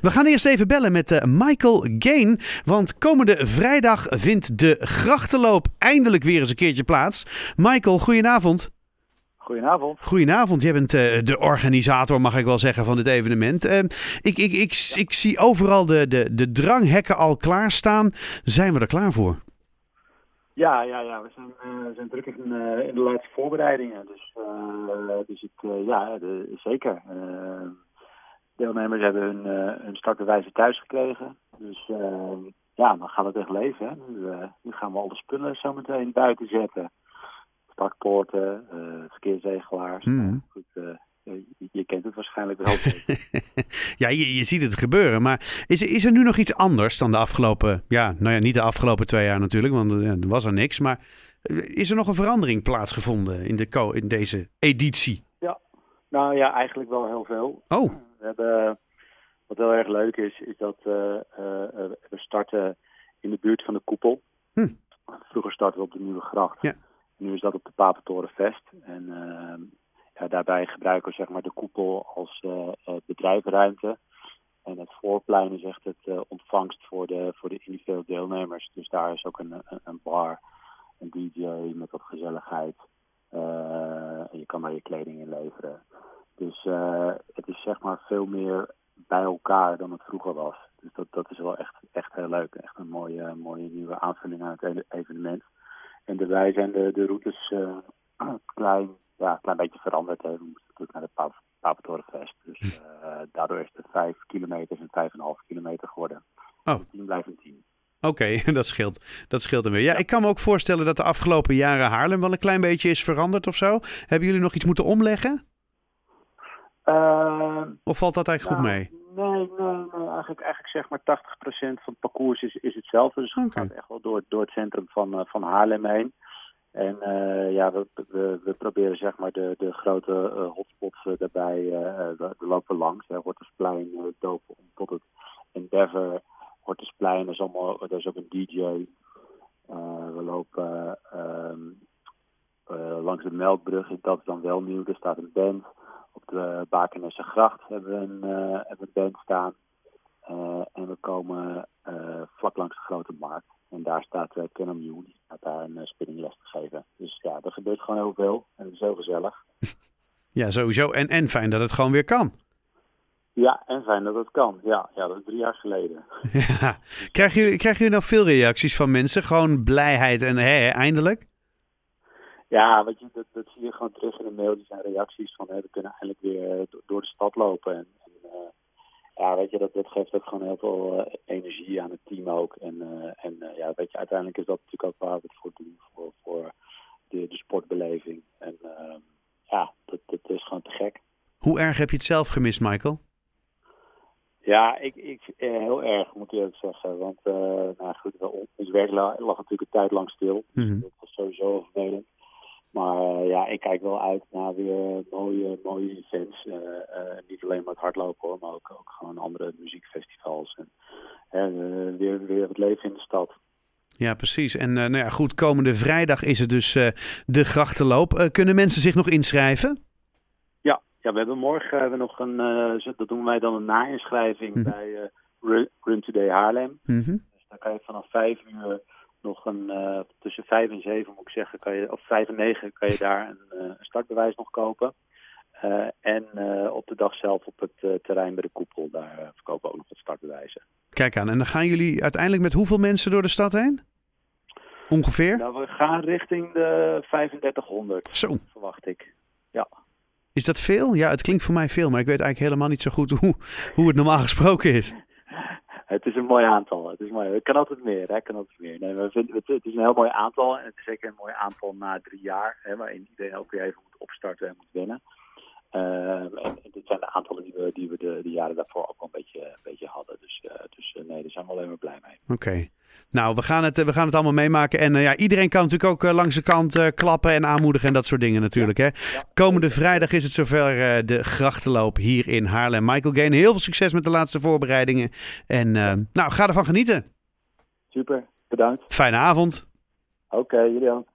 We gaan eerst even bellen met uh, Michael Gain. Want komende vrijdag vindt de grachtenloop eindelijk weer eens een keertje plaats. Michael, goedenavond. Goedenavond. Goedenavond, jij bent uh, de organisator, mag ik wel zeggen, van dit evenement. Uh, ik, ik, ik, ik, zie overal de, de, de dranghekken al klaarstaan. Zijn we er klaar voor? Ja, ja, ja. we zijn, uh, zijn druk in, in, de laatste voorbereidingen. Dus, dus ik, ja, de, zeker deelnemers hebben hun, uh, hun startbewijzen thuis gekregen. Dus uh, ja, dan gaat het echt leven. Hè. Nu, uh, nu, gaan we alle spullen zo meteen buiten zetten. Startpoorten, verkeersregelaars. Hmm. Goed, je, je, kent het waarschijnlijk wel. ja, je, je, ziet het gebeuren. Maar is, is er nu nog iets anders dan de afgelopen... Ja, nou ja, niet de afgelopen twee jaar natuurlijk, want er was er niks. Maar is er nog een verandering plaatsgevonden in, de, in deze editie? Ja, nou ja, eigenlijk wel heel veel. Oh. We hebben, wat heel erg leuk is, is dat uh, uh, we starten in de buurt van de koepel. Hm. Vroeger startten we op de Nieuwe Gracht. Ja. Nu is dat op de Papentorenvest. En ja, daarbij gebruiken we zeg maar, de koepel als bedrijvenruimte. En het voorplein is echt het ontvangst voor de, voor de individuele deelnemers. Dus daar is ook een, een, bar, een DJ met wat gezelligheid. en je kan daar je kleding in leveren. Dus uh, het is zeg maar veel meer bij elkaar dan het vroeger was. Dus dat, dat is wel echt, echt heel leuk. Echt een mooie, mooie nieuwe aanvulling aan het evenement. En daarbij zijn de, de routes uh, klein, ja, een klein beetje veranderd. Hè. We moeten natuurlijk naar de Papentorenfest. Dus uh, daardoor is het 5 kilometer en 5,5 kilometer geworden. Oh. 10 blijft een 10. Oké, okay, dat scheelt. Dat scheelt dan weer. Ja, ik kan me ook voorstellen dat de afgelopen jaren Haarlem wel een klein beetje is veranderd of zo. Hebben jullie nog iets moeten omleggen? Uh, of valt dat eigenlijk nou, goed mee? Nee, nee, nee. Eigenlijk, eigenlijk zeg maar 80% van het parcours is, is hetzelfde. Dus het okay. gaat echt wel door, door het centrum van, uh, van Haarlem heen. En uh, ja, we, we, we, proberen zeg maar de, de grote uh, hotspots daarbij, we, we, lopen langs. Hè, Hortusplein, uh, dopen tot het Endeavour, Hortusplein, dat is, allemaal, dat is ook een DJ. we lopen um, langs de Melkbrug, dat is dan wel nieuw, er staat een band. Op de Bakenesse gracht hebben we een, uh, hebben een band staan. Uh, en we komen uh, vlak langs de grote markt. En daar staat uh, Ken Mew, die staat daar een spinningles te geven. Dus ja, er gebeurt gewoon heel veel. En het is heel gezellig. Ja, sowieso. En, en fijn dat het gewoon weer kan. Ja, en fijn dat het kan. Ja, ja dat is drie jaar geleden. Ja. Krijgen jullie, krijgen jullie nou veel reacties van mensen? Gewoon blijheid en hé, eindelijk? Ja, weet je, dat, dat zie je gewoon terug in de mail. Die zijn reacties van, hè, we kunnen eindelijk weer door de stad lopen. En, en uh, ja, weet je, dat, dat geeft ook gewoon heel veel uh, energie aan het team ook. En, uh, en ja, weet je, uiteindelijk is dat natuurlijk ook waar we het voor doen, voor, voor de, de sportbeleving. En ja, dat, dat is gewoon te gek. Hoe erg heb je het zelf gemist, Michael? Ja, ik, ik, heel erg moet ik eerlijk zeggen. Want nou goed, ons werk lag, lag natuurlijk een tijd lang stil. Mm -hmm. Dat was sowieso vervelend. Maar uh, ja, ik kijk wel uit naar weer mooie, mooie events. Uh, uh, niet alleen maar het hardlopen hoor, maar ook, ook gewoon andere muziekfestivals. En weer, weer het leven in de stad. Ja, precies. En nou ja, goed, komende vrijdag is het dus de grachtenloop. kunnen mensen zich nog inschrijven? Ja, ja we hebben morgen hebben we nog een, dat doen wij dan een na-inschrijving Mhm. bij Run, Run Today Haarlem. Mhm. Dus dan kan je vanaf vijf uur nog een, uh, tussen vijf en zeven moet ik zeggen, kan je, of vijf en negen kan je daar een, uh, startbewijs nog kopen. Uh, en op de dag zelf op het terrein bij de koepel, daar verkopen we ook nog wat startbewijzen. Kijk aan, en dan gaan jullie uiteindelijk met hoeveel mensen door de stad heen? Ongeveer? Nou, we gaan richting de 3500, Zo. verwacht ik. Ja. Is dat veel? Ja, het klinkt voor mij veel, maar ik weet eigenlijk helemaal niet zo goed hoe, hoe het normaal gesproken is. Het is een mooi aantal. Het, is mooi. het kan altijd meer. Hè? Kan altijd meer. Nee, we vinden, het, is een heel mooi aantal. En het is zeker een mooi aantal na drie jaar. Hè, waarin iedereen ook weer even moet opstarten en moet wennen. Uh, en, dit zijn de aantallen die we, die we de, de jaren daarvoor ook wel een beetje, een beetje hadden. Dus, uh, dus uh, nee, daar zijn we alleen maar blij mee. Oké. Nou, we gaan, het, we gaan het allemaal meemaken. En ja, iedereen kan natuurlijk ook langs de kant klappen en aanmoedigen en dat soort dingen natuurlijk. Ja. Hè? Ja. Komende vrijdag is het zover de grachtenloop hier in Haarlem. Michael Gain, heel veel succes met de laatste voorbereidingen. En nou, ga ervan genieten. Super, bedankt. Fijne avond. Oké, okay, jullie ook.